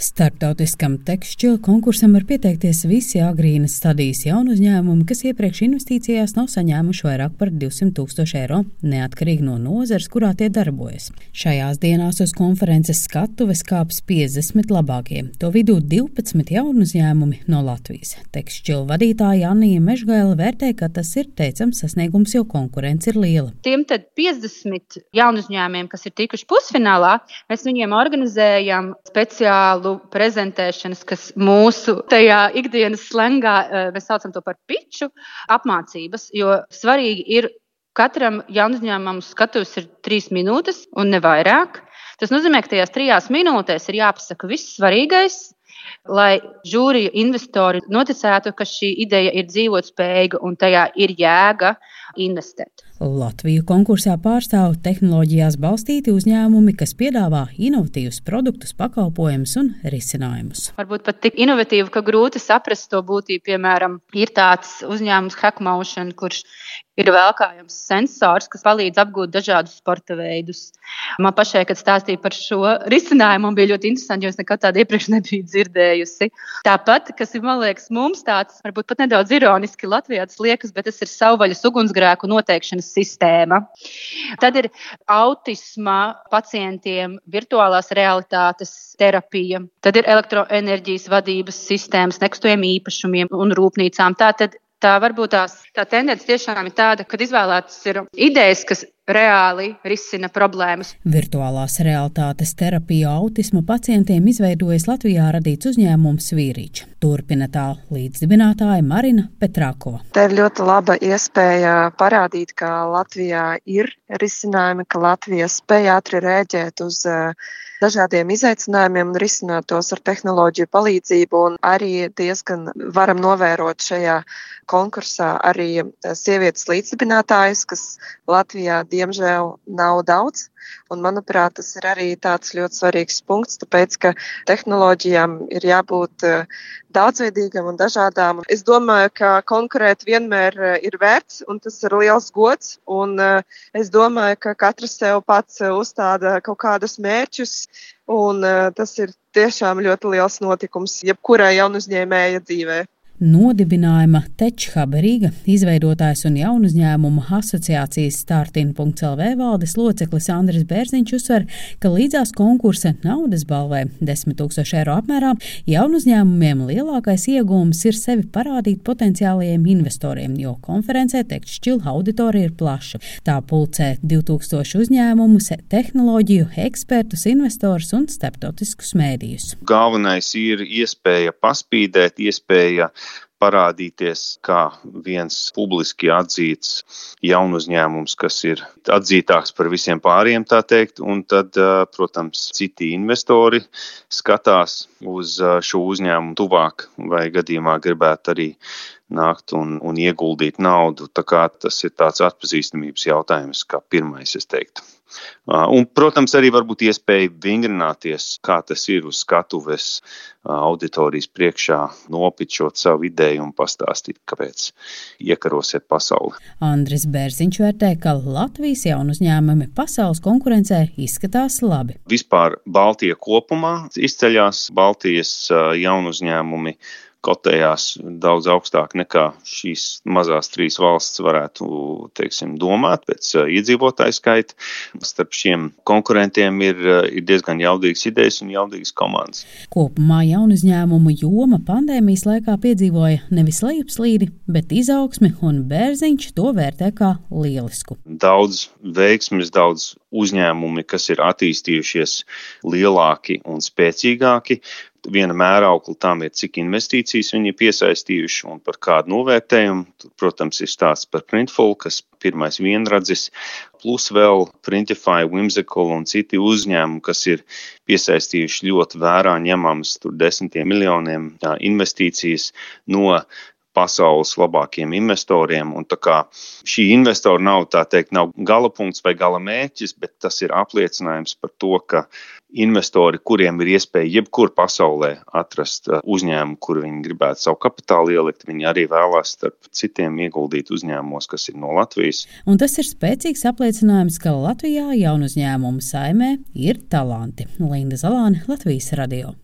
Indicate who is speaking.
Speaker 1: Starptautiskam tekšķila konkursam var pieteikties visi agrīnas stadijas jaunu uzņēmumi, kas iepriekš investīcijās nav saņēmuši vairāk par 200 tūkstoši eiro, neatkarīgi no nozares, kurā tie darbojas. Šajās dienās uz konferences skatuves kāps 50 labākie, to vidū 12 jaunu uzņēmumi no Latvijas. Tekšķila vadītāja Anija Mežgaila vērtē, ka tas ir teicams sasniegums, jo konkurence ir liela.
Speaker 2: Tiem 50 jaunu uzņēmumiem, kas ir tikuši pusfinālā, mēs viņiem organizējam speciālu tādu prezentēšanas, kas mūsu tajā ikdienas slēngā, eh, mēs saucam to par piču apmācības, jo svarīgi ir katram jaunuzņēmumam skatuves ir trīs minūtes un ne vairāk. Tas nozīmē, ka tajās trijās minūtēs ir jāpasaka viss svarīgais, lai žūrija investori noticētu, ka šī ideja ir dzīvotspējīga un tajā ir jēga investēt.
Speaker 1: Latviju konkursā pārstāv tehnoloģijās balstīti uzņēmumi, kas piedāvā inovatīvus produktus, pakalpojumus un risinājumus.
Speaker 2: Varbūt pat tik inovatīvi, ka grūti saprast to būtību. Piemēram, ir tāds uzņēmums Hackmotion, kurš ir vēlkājams sensors, kas palīdz apgūt dažādus sporta veidus. Man pašai, kad stāstīja par šo risinājumu, bija ļoti interesanti, jo es nekad tādu iepriekš nebiju dzirdējusi. Tāpat, kas ir, man liekas, mums tāds, varbūt pat nedaudz ironiski Latvijā tas liekas, bet tas ir savvaļas ugunsgrēku noteikšanas sistēma. Tad ir autisma pacientiem virtuālās realitātes terapija, tad ir elektroenerģijas vadības sistēmas, nekustamiem īpašumiem un rūpnīcām. Tātad tā varbūt tās, tā tendence tiešām ir tāda, ka izvēlētas ir idejas, kas reāli risina problēmas.
Speaker 1: Virtuālās realitātes terapiju autismu pacientiem izveidojas Latvijā radīts uzņēmums Vīričs. Turpina tā līdzdibinātāja Marina Petrākova.
Speaker 3: Tā ir ļoti laba iespēja parādīt, ka Latvijā ir risinājumi, ka Latvija spēj ātri rēģēt uz uh, dažādiem izaicinājumiem un risināt tos ar tehnoloģiju palīdzību. Un arī diezgan varam novērot šajā konkursā arī sievietes līdzdibinātājas, kas Latvijā diemžēl nav daudz. Un, manuprāt, tas ir arī tāds ļoti svarīgs punkts, tāpēc, ka tehnoloģijām ir jābūt daudzveidīgam un dažādām. Es domāju, ka konkurēt vienmēr ir vērts, un tas ir liels gods. Un es domāju, ka katrs sev pats uzstāda kaut kādus mērķus, un tas ir tiešām ļoti liels notikums jebkurai jaunuzņēmēja dzīvē.
Speaker 1: Nodibinājuma Techhub Rīga izveidotājs un jaunu uzņēmumu asociācijas startin.lv valdes loceklis Andris Bērziņš uzsver, ka līdzās konkursa naudas balvai 10 tūkstoši eiro apmērā jaunu uzņēmumiem lielākais iegūms ir sevi parādīt potenciālajiem investoriem, jo konferencē teikt šķila auditorija ir plaša. Tā pulcē 2000 uzņēmumus, tehnoloģiju, ekspertus, investorus un starptautiskus mēdījus.
Speaker 4: Galvenais ir iespēja paspīdēt, iespēja parādīties kā viens publiski atzīts jaunu uzņēmums, kas ir atzītāks par visiem pāriem, tā teikt, un tad, protams, citi investori skatās uz šo uzņēmumu tuvāk vai gadījumā gribētu arī nākt un, un ieguldīt naudu. Tā kā tas ir tāds atpazīstamības jautājums, kā pirmais, es teiktu. Un, protams, arī varbūt iespēja vingrināties, kā tas ir uz skatuves auditorijas priekšā, nopičot savu ideju un pastāstīt, kāpēc iekarosiet pasauli.
Speaker 1: Andris Bērziņš vērtē, ka Latvijas jaunu uzņēmumi pasaules konkurencē izskatās labi.
Speaker 4: Vispār Baltija kopumā izceļās Baltijas jaunu uzņēmumi kotējās daudz augstāk nekā šīs mazās trīs valsts varētu teiksim, domāt pēc uh, iedzīvotāju skaita. Starp šiem konkurentiem ir, uh, ir diezgan jaudīgas idejas un jaudīgas komandas.
Speaker 1: Kopumā jaunu uzņēmumu joma pandēmijas laikā piedzīvoja nevis lejupslīdi, bet izaugsmi, un Bērziņš to vērtē kā lielisku.
Speaker 4: Daudz veiksmes, daudz uzņēmumi, kas ir attīstījušies lielāki un spēcīgāki, viena mēraukla tam ir, cik investīcijas viņi ir piesaistījuši un par kādu novērtējumu. Tur, protams, ir stāsts par Printful, kas pirmais vienradzis, plus vēl Printify, Whimsical un citi uzņēmumi, kas ir piesaistījuši ļoti vērā ņemamas desmitiem miljoniem investīcijas no pasaules labākiem investoriem. Un šī investora nav, teikt, nav gala punkts vai gala mērķis, bet tas ir apliecinājums par to, ka investori, kuriem ir iespēja jebkur pasaulē atrast uh, uzņēmumu, kur viņi gribētu savu kapitālu ielikt, viņi arī vēlās starp citiem ieguldīt uzņēmumos, kas ir no Latvijas.
Speaker 1: Un tas ir spēcīgs apliecinājums, ka Latvijā jaunu uzņēmumu saimē ir talanti. Linda Zalāne, Latvijas radio.